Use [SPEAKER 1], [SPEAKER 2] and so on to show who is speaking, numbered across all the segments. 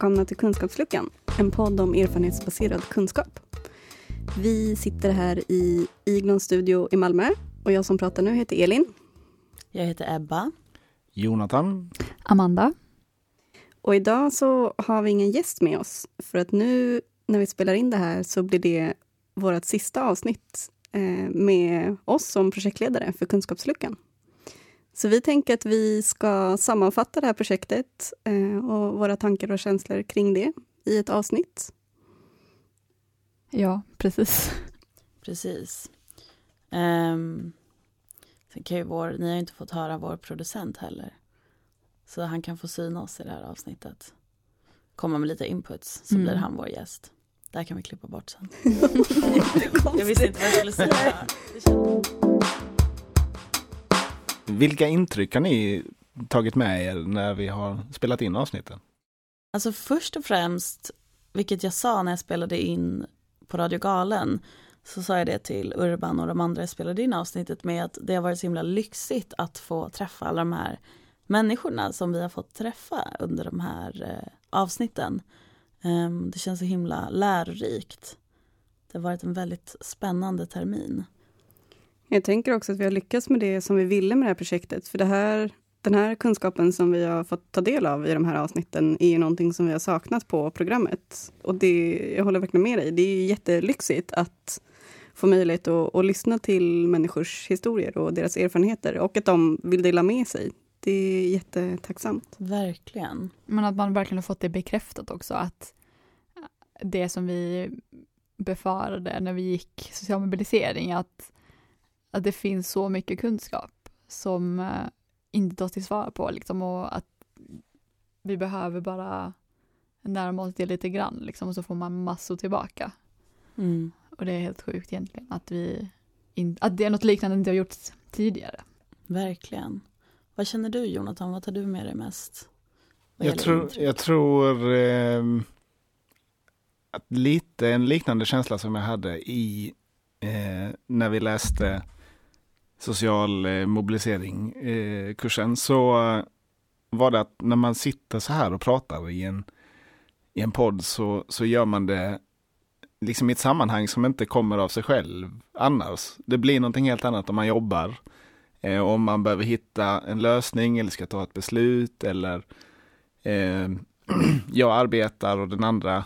[SPEAKER 1] Välkomna till Kunskapsluckan, en podd om erfarenhetsbaserad kunskap. Vi sitter här i Iglons studio i Malmö och jag som pratar nu heter Elin.
[SPEAKER 2] Jag heter Ebba.
[SPEAKER 3] Jonathan.
[SPEAKER 4] Amanda.
[SPEAKER 1] Och idag så har vi ingen gäst med oss för att nu när vi spelar in det här så blir det vårt sista avsnitt eh, med oss som projektledare för Kunskapsluckan. Så vi tänker att vi ska sammanfatta det här projektet eh, och våra tankar och känslor kring det i ett avsnitt.
[SPEAKER 4] Ja, precis.
[SPEAKER 2] Precis. Um, sen kan ju vår, ni har ju inte fått höra vår producent heller. Så han kan få syna oss i det här avsnittet. Komma med lite inputs, så
[SPEAKER 4] Mm.
[SPEAKER 2] blir han vår gäst. Där kan vi klippa bort sen. Jag visste inte vad jag skulle säga.
[SPEAKER 3] Vilka intryck har ni tagit med er när vi har spelat in avsnitten?
[SPEAKER 2] Alltså först och främst, vilket jag sa när jag spelade in på Radio Galen, så sa jag det till Urban och de andra jag spelade in avsnittet med att det har varit så himla lyxigt att få träffa alla de här människorna som vi har fått träffa under de här eh, avsnitten. Um, det känns så himla lärorikt. Det har varit en väldigt spännande termin.
[SPEAKER 1] Jag tänker också att vi har lyckats med det som vi ville med det här projektet. För det här, den här kunskapen som vi har fått ta del av i de här avsnitten är ju någonting som vi har saknat på programmet. Och det, jag håller verkligen med dig. Det är ju jättelyxigt att få möjlighet att, att lyssna till människors historier och deras erfarenheter och att de vill dela med sig. Det är jättetacksamt.
[SPEAKER 2] Verkligen.
[SPEAKER 4] Men att man verkligen har fått det bekräftat också att det som vi befarade när vi gick social mobilisering, att, att det finns så mycket kunskap som eh, inte tas tillvara på liksom och att vi behöver bara närma oss det lite grann liksom och så får man massor tillbaka.
[SPEAKER 2] Mm.
[SPEAKER 4] Och det är helt sjukt egentligen att vi in, att det är något liknande inte har gjorts tidigare.
[SPEAKER 2] Verkligen. Vad känner du Jonathan? Vad tar du med dig mest?
[SPEAKER 3] Jag tror, jag tror ehm, att lite en liknande känsla som jag hade i eh, när vi läste social eh, mobilisering eh, kursen så eh, var det att när man sitter så här och pratar i en, i en podd så, så gör man det liksom i ett sammanhang som inte kommer av sig själv annars. Det blir någonting helt annat om man jobbar. Eh, om man behöver hitta en lösning eller ska ta ett beslut eller eh, jag arbetar och den andra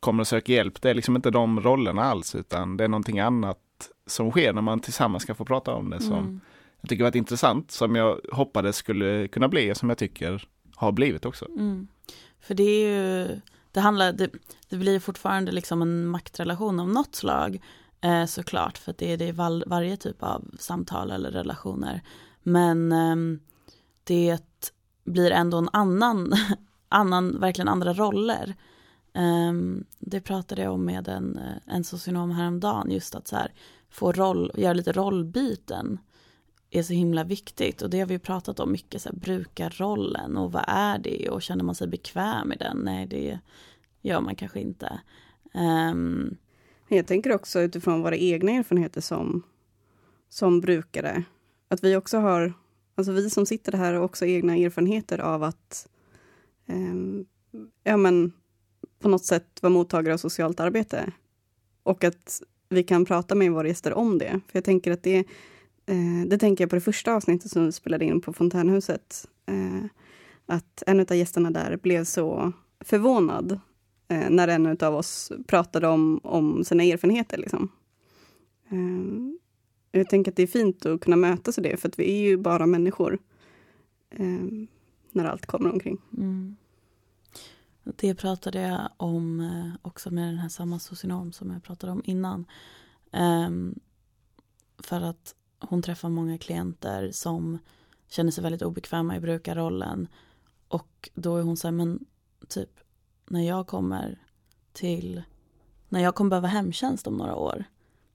[SPEAKER 3] kommer och söker hjälp. Det är liksom inte de rollerna alls utan det är någonting annat som sker när man tillsammans ska få prata om det som
[SPEAKER 2] Mm.
[SPEAKER 3] jag tycker varit intressant, som jag hoppades skulle kunna bli och som jag tycker har blivit också.
[SPEAKER 2] Mm. För det är ju, det handlar, det, det blir fortfarande liksom en maktrelation av något slag eh, såklart, för det är det i val, varje typ av samtal eller relationer. Men ehm, det blir ändå en annan, annan, verkligen andra roller. Ehm, det pratade jag om med en, eh, en socionom häromdagen, just att så här, få roll, göra lite rollbyten är så himla viktigt och det har vi pratat om mycket, så här, brukarrollen och vad är det och känner man sig bekväm i den? Nej, det gör man kanske inte. Um...
[SPEAKER 1] Jag tänker också utifrån våra egna erfarenheter som, som brukare. Att vi också har, alltså vi som sitter här har också egna erfarenheter av att um, ja, men, på något sätt vara mottagare av socialt arbete. Och att vi kan prata med våra gäster om det. För jag tänker att det, eh, det tänker jag på det första avsnittet som vi spelade in på Fontänhuset. Eh, att en av gästerna där blev så förvånad eh, när en av oss pratade om, om sina erfarenheter. Liksom. Eh, jag tänker att det är fint att kunna mötas i det, för att vi är ju bara människor. Eh, när allt kommer omkring.
[SPEAKER 2] mm. Det pratade jag om eh, också med den här samma socionom som jag pratade om innan. Ehm, för att hon träffar många klienter som känner sig väldigt obekväma i brukarrollen. Och då är hon så här, men typ när jag kommer till, när jag kommer behöva hemtjänst om några år,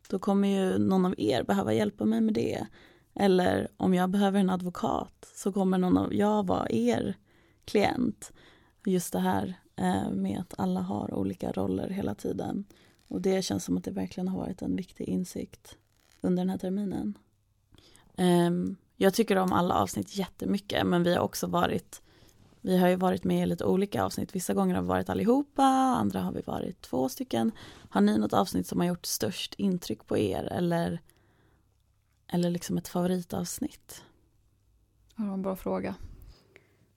[SPEAKER 2] då kommer ju någon av er behöva hjälpa mig med det. Eller om jag behöver en advokat så kommer någon av jag vara er klient. Just det här eh, med att alla har olika roller hela tiden. Och det känns som att det verkligen har varit en viktig insikt under den här terminen. Ehm, jag tycker om alla avsnitt jättemycket men vi har också varit vi har ju varit med i lite olika avsnitt. Vissa gånger har vi varit allihopa, andra har vi varit två stycken. Har ni något avsnitt som har gjort störst intryck på er eller, eller liksom ett favoritavsnitt?
[SPEAKER 4] Det var en bra fråga.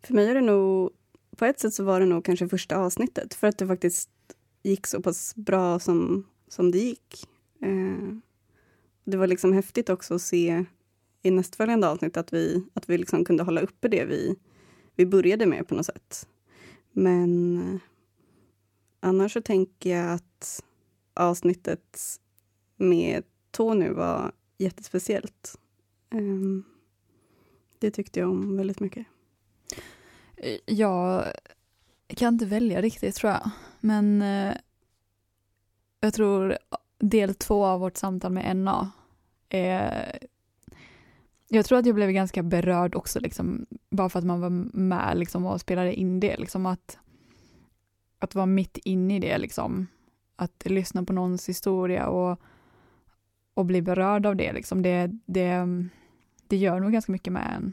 [SPEAKER 1] För mig är det nog, på ett sätt så var det nog kanske första avsnittet för att det faktiskt gick så pass bra som, som det gick. Eh, det var liksom häftigt också att se i nästföljande avsnitt att vi, att vi liksom kunde hålla uppe det vi, vi började med på något sätt. Men eh, annars så tänker jag att avsnittet med Tony var jättespeciellt. Eh, det tyckte jag om väldigt mycket.
[SPEAKER 4] Jag kan inte välja riktigt tror jag. Men eh, jag tror del två av vårt samtal med NA är jag tror att jag blev ganska berörd också, liksom, bara för att man var med liksom, och spelade in det. Liksom, att, att vara mitt inne i det, liksom. att lyssna på någons historia och, och bli berörd av det. Liksom. Det, det, det gör nog ganska mycket med en.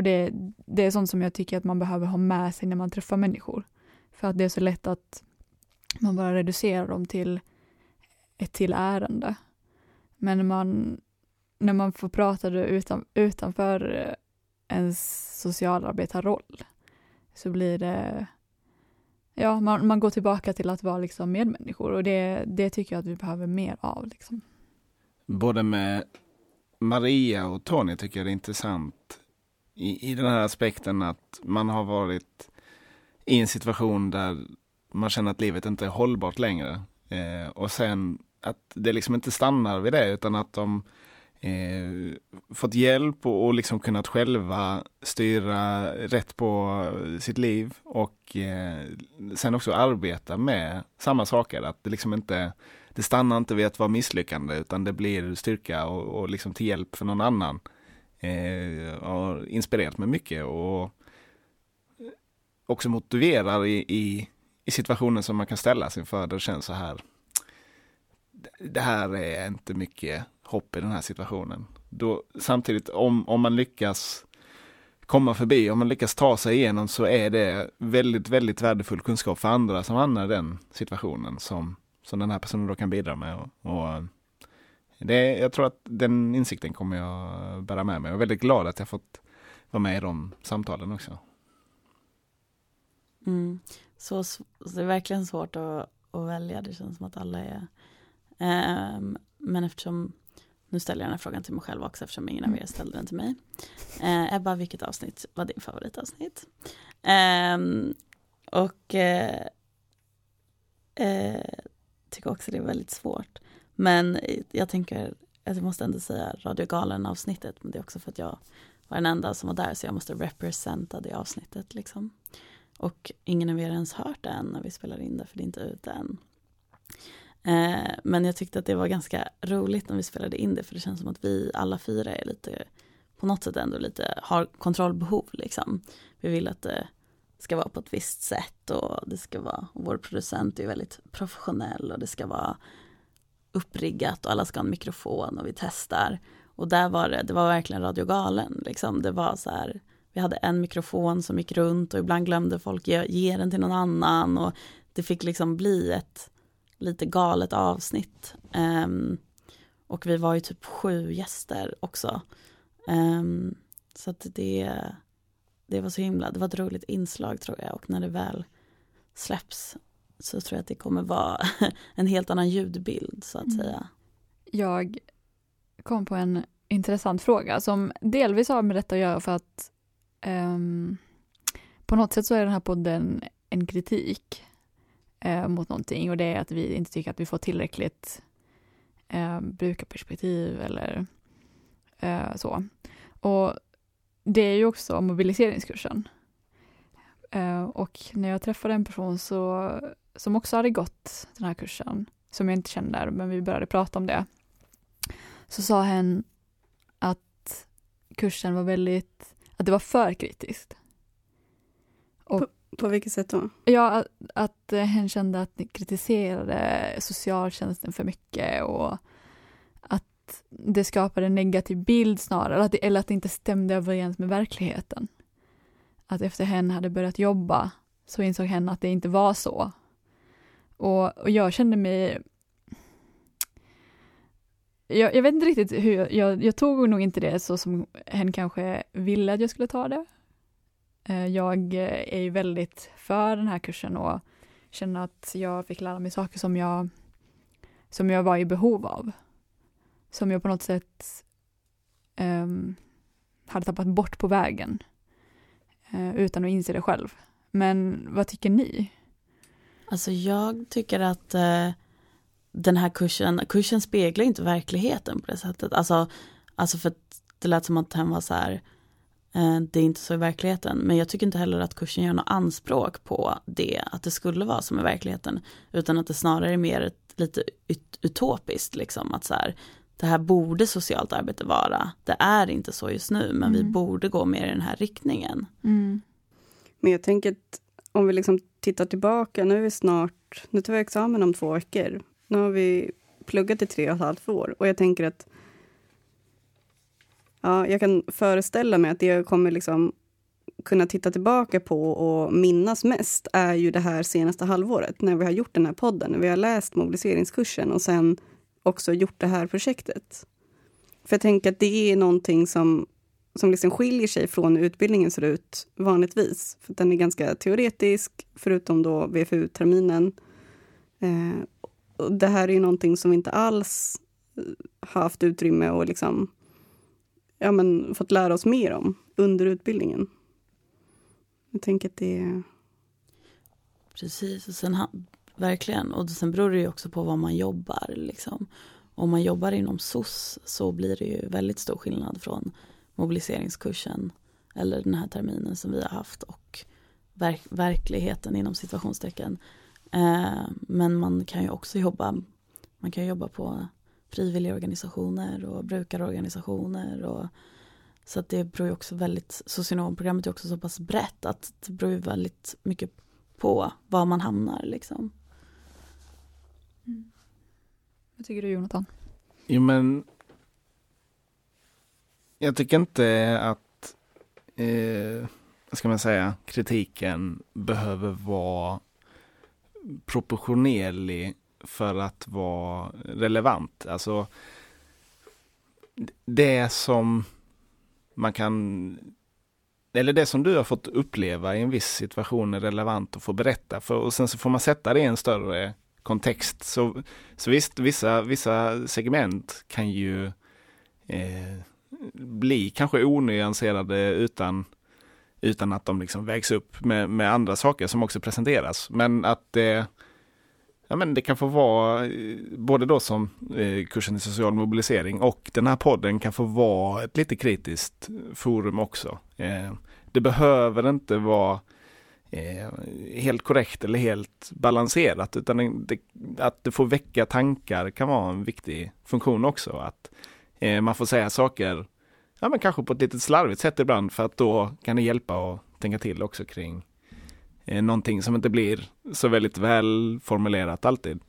[SPEAKER 4] Och det, det är sånt som jag tycker att man behöver ha med sig när man träffar människor. För att det är så lätt att man bara reducerar dem till ett till ärende. Men när man, när man får prata utan, utanför eh, ens socialarbetarroll så blir det Ja, man, man går tillbaka till att vara liksom medmänniskor och det, det tycker jag att vi behöver mer av. Liksom.
[SPEAKER 3] Både med Maria och Tony tycker jag det är intressant i, i den här aspekten att man har varit i en situation där man känner att livet inte är hållbart längre. Eh, och sen att det liksom inte stannar vid det utan att de eh, fått hjälp och, och liksom kunnat själva styra rätt på sitt liv och eh, sen också arbeta med samma saker. Att det liksom inte det stannar inte vid att vara misslyckande utan det blir styrka och, och liksom till hjälp för någon annan. Eh, har inspirerat mig mycket och också motiverar i, i, i situationer som man kan ställas inför det känns så här. Det här är inte mycket hopp i den här situationen. Då, samtidigt om, om man lyckas komma förbi, om man lyckas ta sig igenom så är det väldigt, väldigt värdefull kunskap för andra som hamnar i den situationen som, som den här personen då kan bidra med. Och, och det, jag tror att den insikten kommer jag bära med mig. Jag är väldigt glad att jag fått vara med i de samtalen också.
[SPEAKER 2] Mm. Så, så, det är verkligen svårt att, att välja. Det känns som att alla är... Um, men eftersom nu ställer jag den här frågan till mig själv också eftersom ingen av er ställde den till mig. Eh, Ebba, vilket avsnitt var din favoritavsnitt? Eh, och eh, eh, tycker också det är väldigt svårt. Men eh, jag tänker att jag måste ändå säga radiogalen avsnittet. Men det är också för att jag var den enda som var där så jag måste representa det avsnittet. Liksom. Och ingen av er har ens hört det än när vi spelar in det för det är inte ute än. Eh, men jag tyckte att det var ganska roligt när vi spelade in det för det känns som att vi alla fyra är lite på något sätt ändå lite har kontrollbehov liksom. Vi vill att det ska vara på ett visst sätt och det ska vara, och vår producent är väldigt professionell och det ska vara uppriggat och alla ska ha en mikrofon och vi testar. Och där var det, det var verkligen Radio Galen liksom. Det var så här, vi hade en mikrofon som gick runt och ibland glömde folk ge, ge den till någon annan och det fick liksom bli ett lite galet avsnitt. Um, och vi var ju typ sju gäster också. Um, så att det, det var så himla, det var ett roligt inslag tror jag och när det väl släpps så tror jag att det kommer vara en helt annan ljudbild så att mm. säga.
[SPEAKER 4] Jag kom på en intressant fråga som delvis har med detta att göra för att um, på något sätt så är den här podden en kritik uh, mot någonting och det är att vi inte tycker att vi får tillräckligt uh, brukarperspektiv eller uh, så. Och det är ju också mobiliseringskursen. Och när jag träffade en person så som också hade gått den här kursen, som jag inte känner, men vi började prata om det, så sa hen att kursen var väldigt, att det var för kritiskt.
[SPEAKER 1] Och, på, på vilket sätt då?
[SPEAKER 4] Ja, att, att hen kände att ni kritiserade socialtjänsten för mycket och att det skapade en negativ bild snarare, eller att det, eller att det inte stämde överens med verkligheten. att efter hen hade börjat jobba så insåg hen att det inte var så. Och, och jag kände mig jag, jag, vet inte riktigt hur, jag, jag, jag, tog nog inte det så som hen kanske ville att jag skulle ta det. Eh, jag är ju väldigt för den här kursen och känner att jag fick lära mig saker som jag, som jag var i behov av. Som jag på något sätt um, hade tappat bort på vägen. Uh, utan att inse det själv. Men vad tycker ni?
[SPEAKER 2] Alltså jag tycker att uh, den här kursen, kursen speglar inte verkligheten på det sättet. Alltså, alltså för att det lät som att den var så här, uh, det är inte så i verkligheten. Men jag tycker inte heller att kursen gör något anspråk på det, att det skulle vara som i verkligheten. Utan att det snarare är mer ett, lite ut, utopiskt, liksom att så här, det här borde socialt arbete vara. Det är inte så just nu, men mm. vi borde gå mer i den här riktningen.
[SPEAKER 1] Mm. Men jag tänker att om vi liksom tittar tillbaka, nu är vi snart, nu tar vi examen om två veckor. Nu har vi pluggat i tre och ett halvt år och jag tänker att Ja, jag kan föreställa mig att det jag kommer liksom kunna titta tillbaka på och minnas mest är ju det här senaste halvåret när vi har gjort den här podden, när vi har läst mobiliseringskursen och sen också gjort det här projektet. För jag tänker att det är någonting som, som liksom skiljer sig från hur utbildningen ser ut vanligtvis. För den är ganska teoretisk, förutom då VFU-terminen. Eh, och det här är ju någonting som vi inte alls eh, har haft utrymme och liksom, ja, men, fått lära oss mer om under utbildningen. Jag tänker att det är...
[SPEAKER 2] Precis, och sen Verkligen, och sen beror det ju också på var man jobbar. Liksom. Om man jobbar inom SOS så blir det ju väldigt stor skillnad från mobiliseringskursen eller den här terminen som vi har haft och verk verkligheten inom situationstecken. Eh, men man kan ju också jobba, man kan jobba på frivilligorganisationer och brukarorganisationer och så att det beror ju också väldigt, socionomprogrammet är också så pass brett att det beror ju väldigt mycket på var man hamnar liksom.
[SPEAKER 4] Mm. Vad tycker du Jonathan?
[SPEAKER 3] Jo men jag tycker inte att, eh, vad ska man säga, kritiken behöver vara proportionerlig för att vara relevant. Alltså det som man kan eller det som du har fått uppleva i en viss situation är relevant att få berätta för och sen så får man sätta det i en större kontext. Så, så visst, vissa, vissa segment kan ju eh, bli kanske onyanserade utan, utan att de liksom vägs upp med, med andra saker som också presenteras. Men att det, ja, men det kan få vara, eh, både då som eh, kursen i social mobilisering och den här podden kan få vara ett lite kritiskt forum också. Eh, det behöver inte vara helt korrekt eller helt balanserat utan det, att det får väcka tankar kan vara en viktig funktion också. Att eh, man får säga saker, ja men kanske på ett lite slarvigt sätt ibland för att då kan det hjälpa att tänka till också kring eh, någonting som inte blir så väldigt väl formulerat alltid.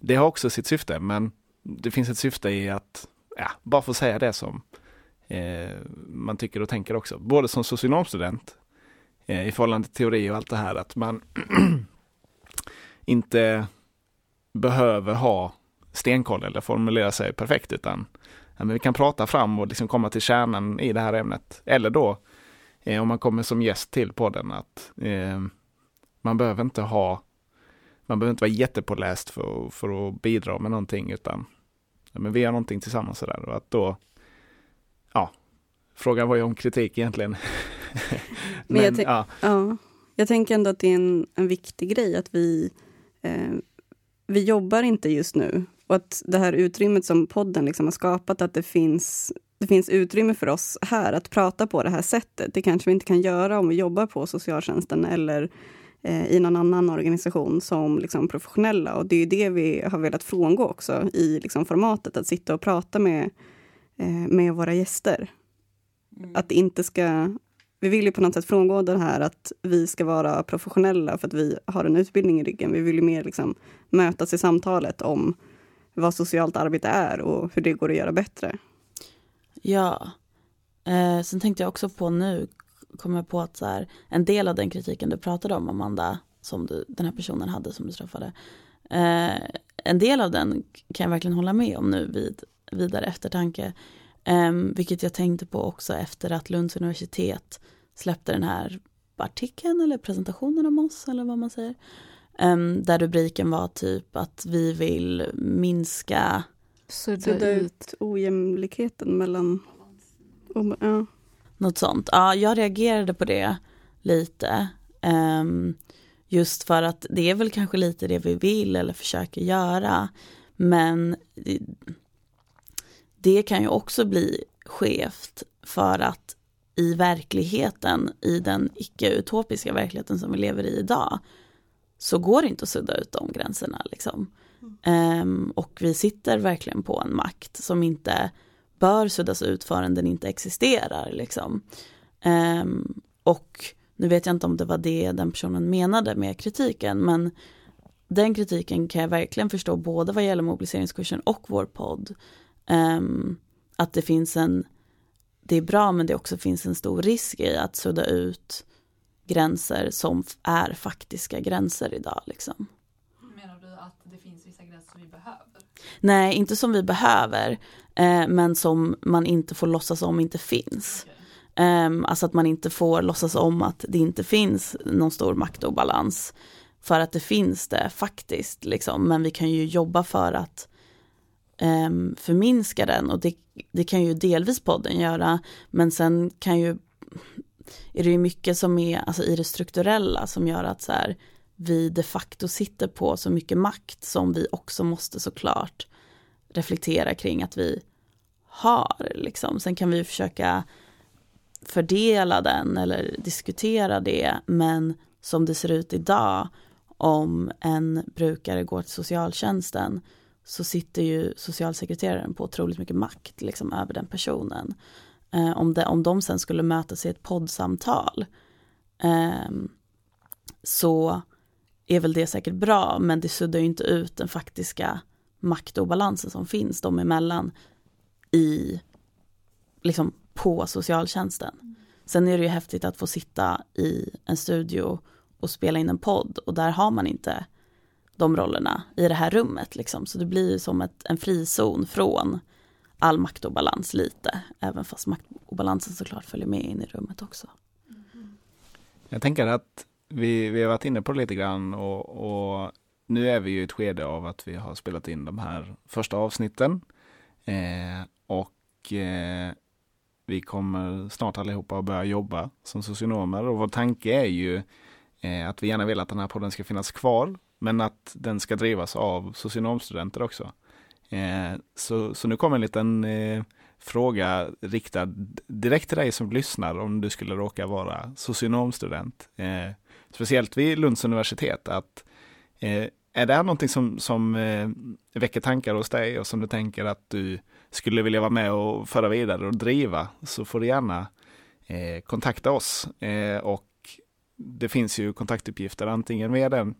[SPEAKER 3] Det har också sitt syfte men det finns ett syfte i att ja, bara få säga det som eh, man tycker och tänker också. Både som socionomstudent Eh, i förhållande till teori och allt det här att man inte behöver ha stenkoll eller formulera sig perfekt utan ja, men vi kan prata fram och liksom komma till kärnan i det här ämnet. Eller då eh, om man kommer som gäst till podden att eh, man behöver inte ha man behöver inte vara jättepåläst för, för att bidra med någonting utan ja, men vi gör någonting tillsammans sådär och att då ja, frågan var ju om kritik egentligen.
[SPEAKER 1] Men, jag, ja. ja. jag tänker ändå att det är en, en viktig grej att vi, eh, vi jobbar inte just nu. Och att det här utrymmet som podden liksom har skapat, att det finns, det finns utrymme för oss här att prata på det här sättet. Det kanske vi inte kan göra om vi jobbar på socialtjänsten eller eh, i någon annan organisation som liksom professionella. Och det är det vi har velat frångå också i liksom formatet, att sitta och prata med, eh, med våra gäster. Mm. Att inte ska vi vill ju på något sätt frångå det här att vi ska vara professionella för att vi har en utbildning i ryggen. Vi vill ju mer liksom mötas i samtalet om vad socialt arbete är och hur det går att göra bättre.
[SPEAKER 2] Ja. Eh, sen tänkte jag också på nu, kom jag på att så här, en del av den kritiken du pratade om Amanda, som du, den här personen hade som du träffade. Eh, en del av den kan jag verkligen hålla med om nu vid vidare eftertanke. Eh, vilket jag tänkte på också efter att Lunds universitet släppte den här artikeln eller presentationen om oss eller vad man säger. Eh, där rubriken var typ att vi vill minska
[SPEAKER 1] Sudda ut ojämlikheten mellan... om- Ja.
[SPEAKER 2] Något sånt. Ja, jag reagerade på det lite. Ehm, just för att det är väl kanske lite det vi vill eller försöker göra. Men det, det kan ju också bli skevt för att i verkligheten, i den icke-utopiska verkligheten som vi lever i idag, så går det inte att sudda ut de gränserna. Liksom. Um, och vi sitter verkligen på en makt som inte bör suddas ut förrän den inte existerar. Liksom. Um, och nu vet jag inte om det var det den personen menade med kritiken, men den kritiken kan jag verkligen förstå både vad gäller mobiliseringskursen och vår podd. Um, att det finns en, det är bra men det också finns en stor risk i att sudda ut gränser som är faktiska gränser idag. Liksom.
[SPEAKER 4] Menar du att det finns vissa gränser vi behöver?
[SPEAKER 2] Nej, inte som vi behöver, eh, men som man inte får låtsas om inte finns. Um, alltså att man inte får låtsas om att det inte finns någon stor maktobalans. För att det finns det faktiskt, liksom. men vi kan ju jobba för att um, förminska den och det, det kan ju delvis podden göra, men sen kan ju, är det ju mycket som är alltså i det strukturella som gör att så här, vi de facto sitter på så mycket makt som vi också måste såklart reflektera kring att vi har. Liksom. Sen kan vi försöka fördela den eller diskutera det, men som det ser ut idag, om en brukare går till socialtjänsten, så sitter ju socialsekreteraren på otroligt mycket makt liksom, över den personen. Eh, om, det, om de sen skulle mötas i ett poddsamtal, eh, så är väl det säkert bra, men det suddar ju inte ut den faktiska maktobalansen som finns dem emellan i, liksom på socialtjänsten. Sen är det ju häftigt att få sitta i en studio och spela in en podd och där har man inte de rollerna i det här rummet liksom. Så det blir ju som ett, en frizon från all maktobalans lite, även fast maktobalansen såklart följer med in i rummet också. Mm-hmm.
[SPEAKER 3] Jag tänker att vi, vi har varit inne på det lite grann och, och nu är vi ju i ett skede av att vi har spelat in de här första avsnitten. Eh, och eh, vi kommer snart allihopa att börja jobba som socionomer och vår tanke är ju eh, att vi gärna vill att den här podden ska finnas kvar men att den ska drivas av socionomstudenter också. Eh, så, så nu kommer en liten eh, fråga riktad direkt till dig som lyssnar om du skulle råka vara socionomstudent. Eh, speciellt vid Lunds universitet. att eh, Är det här någonting som, som eh, väcker tankar hos dig och som du tänker att du skulle vilja vara med och föra vidare och driva så får du gärna eh, kontakta oss. Eh, och det finns ju kontaktuppgifter antingen via den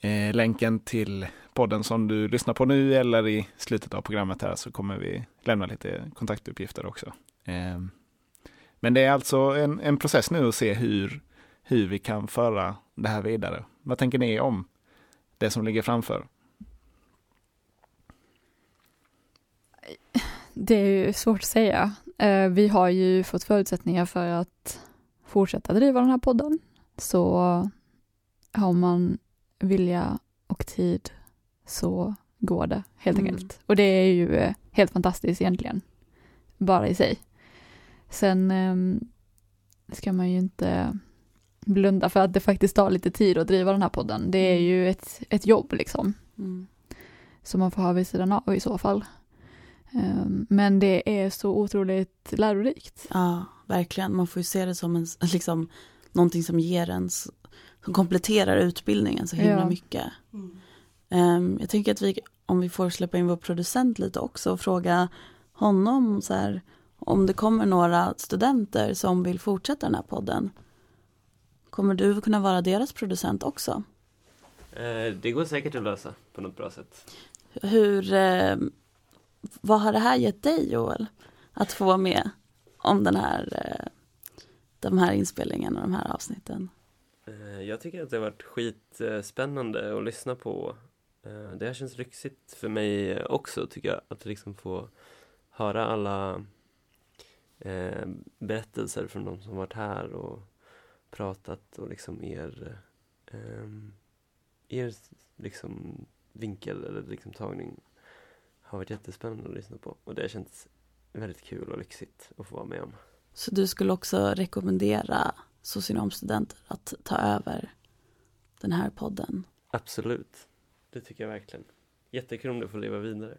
[SPEAKER 3] eh, länken till podden som du lyssnar på nu eller i slutet av programmet här så kommer vi lämna lite kontaktuppgifter också. Ehm, men det är alltså en, en process nu att se hur, hur vi kan föra det här vidare. Vad tänker ni om det som ligger framför?
[SPEAKER 4] Det är ju svårt att säga. Eh, vi har ju fått förutsättningar för att fortsätta driva den här podden. Så har man vilja och tid så går det helt
[SPEAKER 1] Mm.
[SPEAKER 4] enkelt. Och det är ju eh, helt fantastiskt egentligen. Bara i sig. Sen ehm, ska man ju inte blunda för att det faktiskt tar lite tid att driva den här podden. Det är ju ett, ett jobb liksom.
[SPEAKER 2] Mm.
[SPEAKER 4] som man får ha vid sidan av i så fall. Ehm, Men det är så otroligt lärorikt.
[SPEAKER 2] Ja, verkligen. Man får ju se det som en, liksom, någonting som ger en, som kompletterar utbildningen så himla
[SPEAKER 4] Ja.
[SPEAKER 2] mycket. Ehm, jag tänker att vi, om vi får släppa in vår producent lite också och fråga honom så här, om det kommer några studenter som vill fortsätta den här podden. Kommer du kunna vara deras producent också?
[SPEAKER 5] Eh, det går säkert att lösa på något bra sätt.
[SPEAKER 2] Hur, eh, vad har det här gett dig Joel? Att få vara med om den här, eh, de här inspelningarna, de här avsnitten?
[SPEAKER 5] Eh, Jag tycker att det har varit skitspännande att lyssna på. Eh, Det har känts lyxigt för mig också tycker jag, att liksom få höra alla eh, berättelser från de som varit här och pratat och liksom er, eh, er liksom vinkel eller liksom tagning har varit jättespännande att lyssna på och det har känts väldigt kul och lyxigt att få vara med om.
[SPEAKER 2] Så du skulle också rekommendera socionomstudenter att ta över den här podden?
[SPEAKER 5] Absolut, det tycker jag verkligen. Jättekul om det får leva vidare.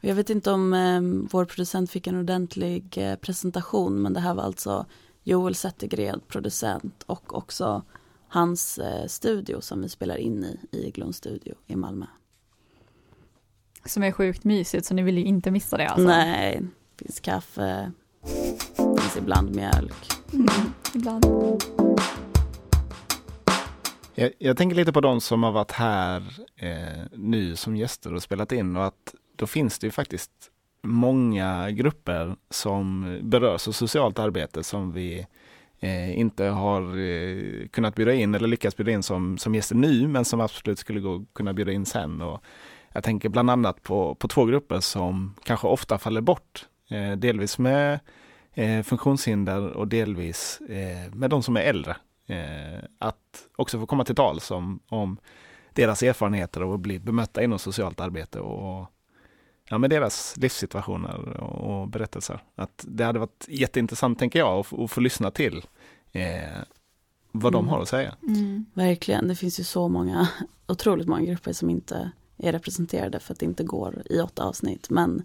[SPEAKER 2] Jag vet inte om eh, vår producent fick en ordentlig eh, presentation men det här var alltså Joel Zettergren, producent och också hans eh, studio som vi spelar in i, i Iglon studio i Malmö.
[SPEAKER 4] Som är sjukt mysigt så ni vill ju inte missa det alltså.
[SPEAKER 2] Nej, det finns kaffe, det finns ibland mjölk.
[SPEAKER 4] Mm, ibland.
[SPEAKER 3] Jag, jag tänker lite på de som har varit här eh, nu som gäster och spelat in och att då finns det ju faktiskt många grupper som berörs av socialt arbete som vi eh, inte har eh, kunnat bjuda in eller lyckats bjuda in som, som gäster nu men som absolut skulle gå, kunna bjuda in sen. Och jag tänker bland annat på, på två grupper som kanske ofta faller bort. Eh, delvis med eh, funktionshinder och delvis eh, med de som är äldre. Eh, att också få komma till tals om, om deras erfarenheter och bli bemötta inom socialt arbete och ja, med deras livssituationer och, och berättelser. Att det hade varit jätteintressant, tänker jag, att, få- att få lyssna till eh, vad de
[SPEAKER 2] Mm.
[SPEAKER 3] har att säga.
[SPEAKER 4] Mm.
[SPEAKER 2] Verkligen, det finns ju så många, otroligt många grupper som inte är representerade för att det inte går i åtta avsnitt. Men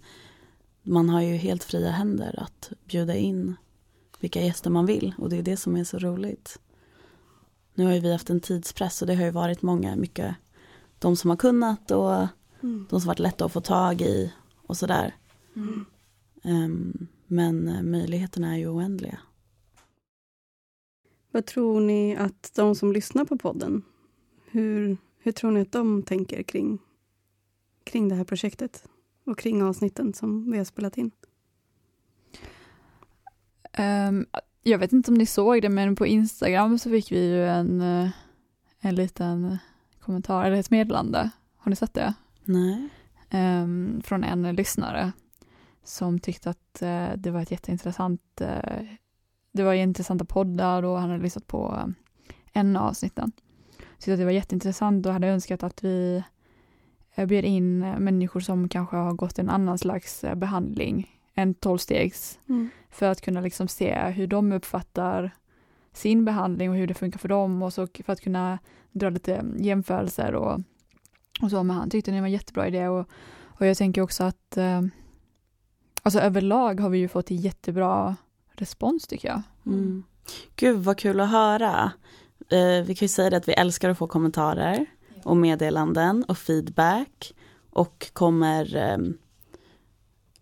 [SPEAKER 2] man har ju helt fria händer att bjuda in vilka gäster man vill och det är det som är så roligt. Nu har ju vi haft en tidspress och det har ju varit många, mycket de som har kunnat och
[SPEAKER 1] Mm.
[SPEAKER 2] de som varit lätta att få tag i och sådär.
[SPEAKER 1] Mm.
[SPEAKER 2] Ehm, men eh, möjligheterna är ju oändliga.
[SPEAKER 1] Vad tror ni att de som lyssnar på podden, hur, hur tror ni att de tänker kring, kring det här projektet? Och kring avsnitten som vi har spelat in?
[SPEAKER 4] Ehm, jag vet inte om ni såg det, men på Instagram så fick vi ju en, eh, en liten kommentar, eller ett meddelande. Har ni sett det?
[SPEAKER 2] Nej.
[SPEAKER 4] Ehm, från en lyssnare som tyckte att eh, det var ett jätteintressant, eh, det var intressanta poddar och han hade lyssnat på en av avsnitten. Tyckte att det var jätteintressant och hade önskat att vi eh, bjöd in människor som kanske har gått en annan slags eh, behandling, en tolvstegs för att kunna liksom se hur de uppfattar sin behandling och hur det funkar för dem och så för att kunna dra lite jämförelser och, och så. Men han tyckte det var en jättebra idé och, och jag tänker också att eh, alltså överlag har vi ju fått jättebra respons tycker jag.
[SPEAKER 2] Mm. Gud vad kul att höra. Eh, vi kan ju säga det att vi älskar att få kommentarer och meddelanden och feedback. Och kommer, eh,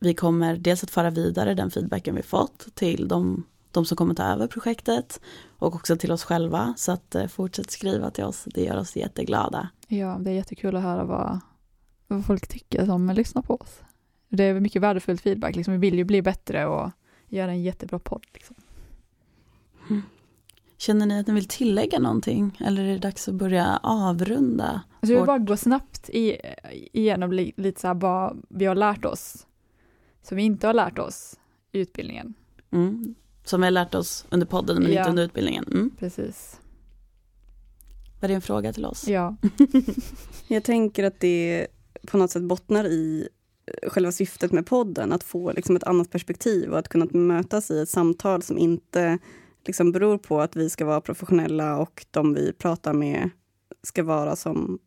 [SPEAKER 2] vi kommer dels att föra vidare den feedbacken vi fått till de, de som kommer ta över projektet och också till oss själva. Så att eh, fortsätt skriva till oss, det gör oss jätteglada.
[SPEAKER 4] Ja, det är jättekul att höra vad, vad folk tycker som lyssnar på oss. Det är mycket värdefull feedback, liksom. vi vill ju bli bättre och göra en jättebra podd. Liksom.
[SPEAKER 2] Känner ni att ni vill tillägga någonting eller är det dags att börja avrunda?
[SPEAKER 4] Alltså jag vill bara gå snabbt i, igenom li, lite så här vad vi har lärt oss, som vi inte har lärt oss i utbildningen.
[SPEAKER 2] Mm. Som vi har lärt oss under podden men
[SPEAKER 4] Ja.
[SPEAKER 2] inte under utbildningen. Mm.
[SPEAKER 4] Precis.
[SPEAKER 2] Var det en fråga till oss?
[SPEAKER 4] Ja.
[SPEAKER 1] Jag tänker att det på något sätt bottnar i eh, själva syftet med podden, att få liksom ett annat perspektiv och att kunna mötas i ett samtal som inte liksom beror på att vi ska vara professionella och de vi pratar med ska vara som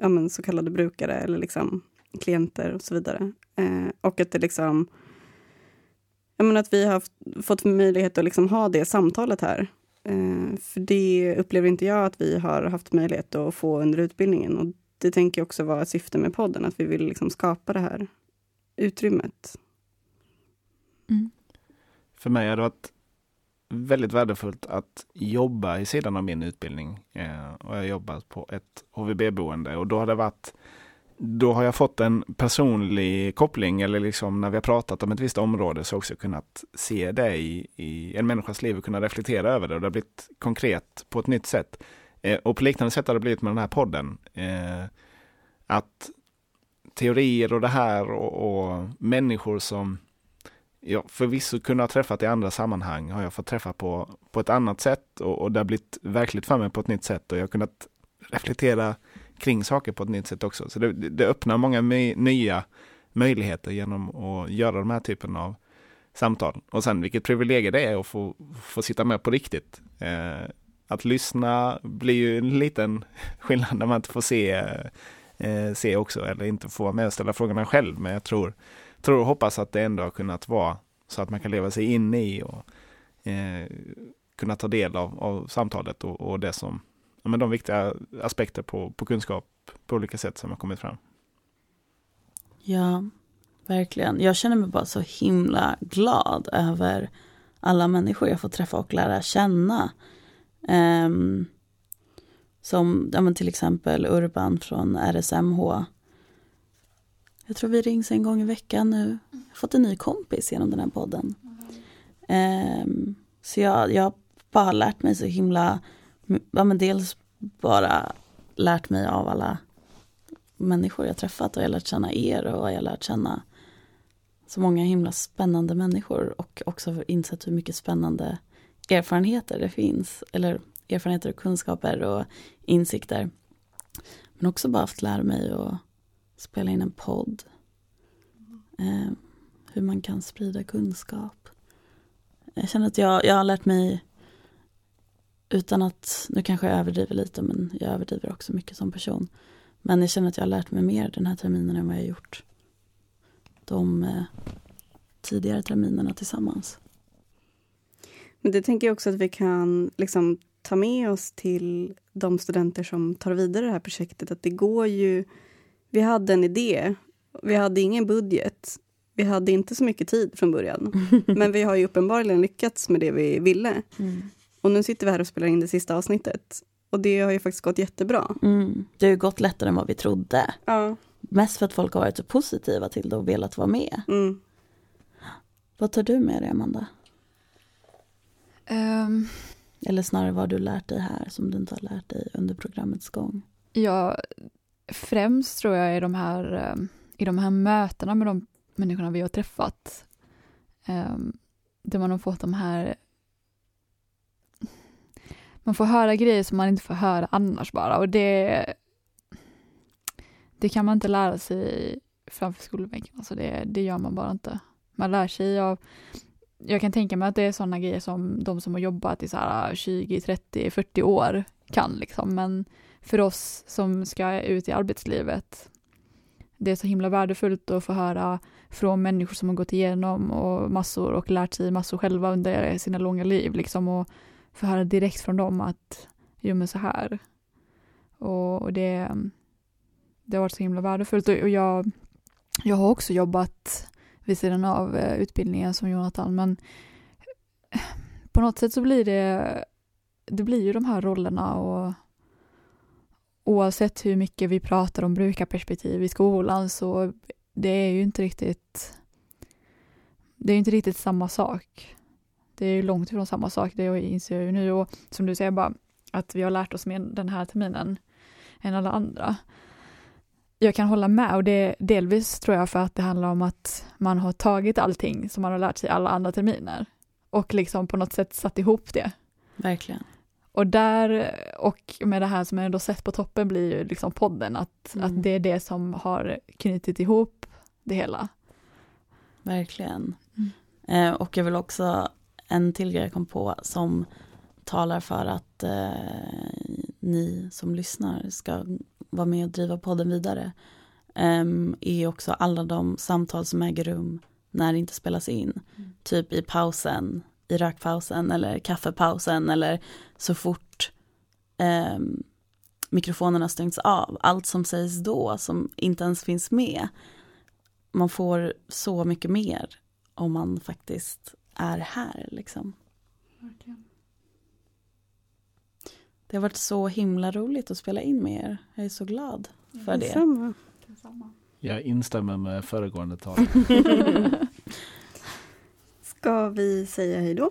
[SPEAKER 1] ja, men, så kallade brukare eller liksom klienter och så vidare. Eh, och att det liksom jag menar att vi har fått möjlighet att liksom ha det samtalet här. Eh, för det upplever inte jag att vi har haft möjlighet att få under utbildningen. Och det tänker jag också vara ett syfte med podden, att vi vill liksom skapa det här utrymmet.
[SPEAKER 4] Mm.
[SPEAKER 3] För mig har det varit väldigt värdefullt att jobba i sidan av min utbildning. Eh, och jag har jobbat på ett HVB-boende och då har det varit då har jag fått en personlig koppling eller liksom när vi har pratat om ett visst område så har jag också kunnat se det i, i en människas liv och kunna reflektera över det och det har blivit konkret på ett nytt sätt. Eh, och på liknande sätt har det blivit med den här podden. Eh, att teorier och det här och, och människor som jag förvisso kunde ha träffat i andra sammanhang har jag fått träffa på, på ett annat sätt och, och det har blivit verkligt för mig på ett nytt sätt och jag har kunnat reflektera kring saker på ett nytt sätt också. Så det, det öppnar många my, nya möjligheter genom att göra de här typen av samtal. Och sen vilket privilegium det är att få, få sitta med på riktigt. Eh, att lyssna blir ju en liten skillnad när man inte får se, eh, se också, eller inte får vara med och ställa frågorna själv. Men jag tror, tror och hoppas att det ändå har kunnat vara så att man kan leva sig in i och eh, kunna ta del av, av samtalet och, och det som ja, men de viktiga aspekter på, på kunskap på olika sätt som har kommit fram.
[SPEAKER 2] Ja, verkligen. Jag känner mig bara så himla glad över alla människor jag får träffa och lära känna. Um, som ja, men till exempel Urban från RSMH. Jag tror vi rings en gång i veckan nu. Jag har fått en ny kompis genom den här podden. Um, så jag, jag har bara lärt mig så himla ja, men dels bara lärt mig av alla människor jag träffat och jag har lärt känna er och jag har lärt känna så många himla spännande människor och också insett hur mycket spännande erfarenheter det finns. Eller erfarenheter och kunskaper och insikter. Men också bara haft lära mig att spela in en podd. Eh, hur man kan sprida kunskap. Jag känner att jag, jag har lärt mig utan att, nu kanske jag överdriver lite men jag överdriver också mycket som person. Men jag känner att jag har lärt mig mer den här terminen än vad jag gjort de eh, tidigare terminerna tillsammans.
[SPEAKER 1] Men det tänker jag också att vi kan liksom ta med oss till de studenter som tar vidare det här projektet. Att det går ju... Vi hade en idé. Vi hade ingen budget. Vi hade inte så mycket tid från början. Men vi har ju uppenbarligen lyckats med det vi ville. Mm. Och nu sitter vi här och spelar in det sista avsnittet. Och det har ju faktiskt gått jättebra.
[SPEAKER 2] Mm. Det har ju gått lättare än vad vi trodde.
[SPEAKER 1] Ja.
[SPEAKER 2] Mest för att folk har varit så positiva till det och velat vara med.
[SPEAKER 1] Mm.
[SPEAKER 2] Vad tar du med dig, Amanda?
[SPEAKER 4] Um,
[SPEAKER 2] Eller snarare vad har du lärt dig här som du inte har lärt dig under programmets gång?
[SPEAKER 4] Ja, främst tror jag i de här, ehm, i de här mötena med de människorna vi har träffat. Um, där man har fått de här man får höra grejer som man inte får höra annars bara och det det kan man inte lära sig framför skolbänken, alltså det, det gör man bara inte. Man lär sig av jag kan tänka mig att det är sådana grejer som de som har jobbat i så här 20, 30, 40 år kan liksom, men för oss som ska ut i arbetslivet, det är så himla värdefullt att få höra från människor som har gått igenom och massor och lärt sig massor själva under sina långa liv liksom och få höra direkt från dem att jo men så här. Och, och det, det har varit så himla värdefullt och, och jag, jag har också jobbat vid sidan av eh, utbildningen som Jonathan men eh, på något sätt så blir det det blir ju de här rollerna och oavsett hur mycket vi pratar om brukarperspektiv i skolan så det är ju inte riktigt det är inte riktigt samma sak det är ju långt ifrån samma sak, det inser jag ju nu och som du säger bara att vi har lärt oss mer den här terminen än alla andra. Jag kan hålla med och det delvis tror jag för att det handlar om att man har tagit allting som man har lärt sig alla andra terminer och liksom på något sätt satt ihop det.
[SPEAKER 2] Verkligen.
[SPEAKER 4] Och där, och med det här som jag ändå sett på toppen blir ju liksom podden, att, mm. att det är det som har knutit ihop det hela.
[SPEAKER 2] Verkligen. Mm. Eh, och jag vill också en till grej jag kom på som talar för att eh, ni som lyssnar ska vara med och driva podden vidare eh, är också alla de samtal som äger rum när det inte spelas in. Mm. Typ i pausen, i rökpausen eller kaffepausen eller så fort eh, mikrofonerna stängs av. Allt som sägs då som inte ens finns med. Man får så mycket mer om man faktiskt är här liksom.
[SPEAKER 4] Verkligen.
[SPEAKER 2] Det har varit så himla roligt att spela in med er. Jag är så glad för det.
[SPEAKER 1] Detsamma.
[SPEAKER 3] Jag instämmer med föregående talare.
[SPEAKER 1] Ska vi säga hej då?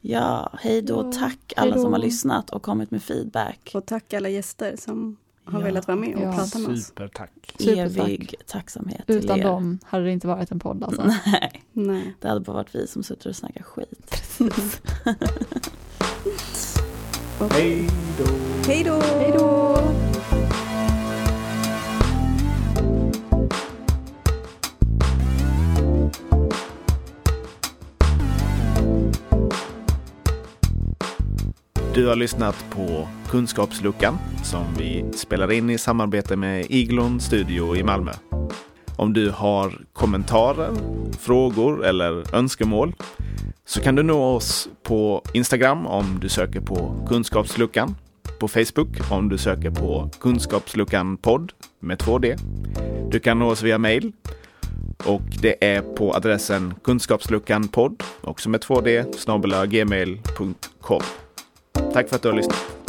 [SPEAKER 2] Ja, hej då.
[SPEAKER 4] Ja,
[SPEAKER 2] Tack alla som har lyssnat och kommit med feedback.
[SPEAKER 1] Och tack alla gäster som har
[SPEAKER 2] Ja.
[SPEAKER 1] velat vara med och
[SPEAKER 4] Ja.
[SPEAKER 1] prata med oss.
[SPEAKER 3] Supertack.
[SPEAKER 4] Supertack.
[SPEAKER 2] Evig tacksamhet till
[SPEAKER 4] Utan
[SPEAKER 2] er.
[SPEAKER 4] dem hade det inte varit en podd alltså.
[SPEAKER 2] Nej,
[SPEAKER 1] Nej.
[SPEAKER 2] det hade bara varit vi som sitter och snackar skit.
[SPEAKER 3] Hej då!
[SPEAKER 1] Hej då!
[SPEAKER 4] Hej då!
[SPEAKER 3] Du har lyssnat på Kunskapsluckan som vi spelar in i samarbete med Iglon Studio i Malmö. Om du har kommentarer, frågor eller önskemål så kan du nå oss på Instagram om du söker på Kunskapsluckan, på Facebook om du söker på Kunskapsluckan podd med 2D. Du kan nå oss via mail och det är på adressen kunskapsluckanpodd, också med 2D, snabel gmail.com. Tack för att du har lyssnat.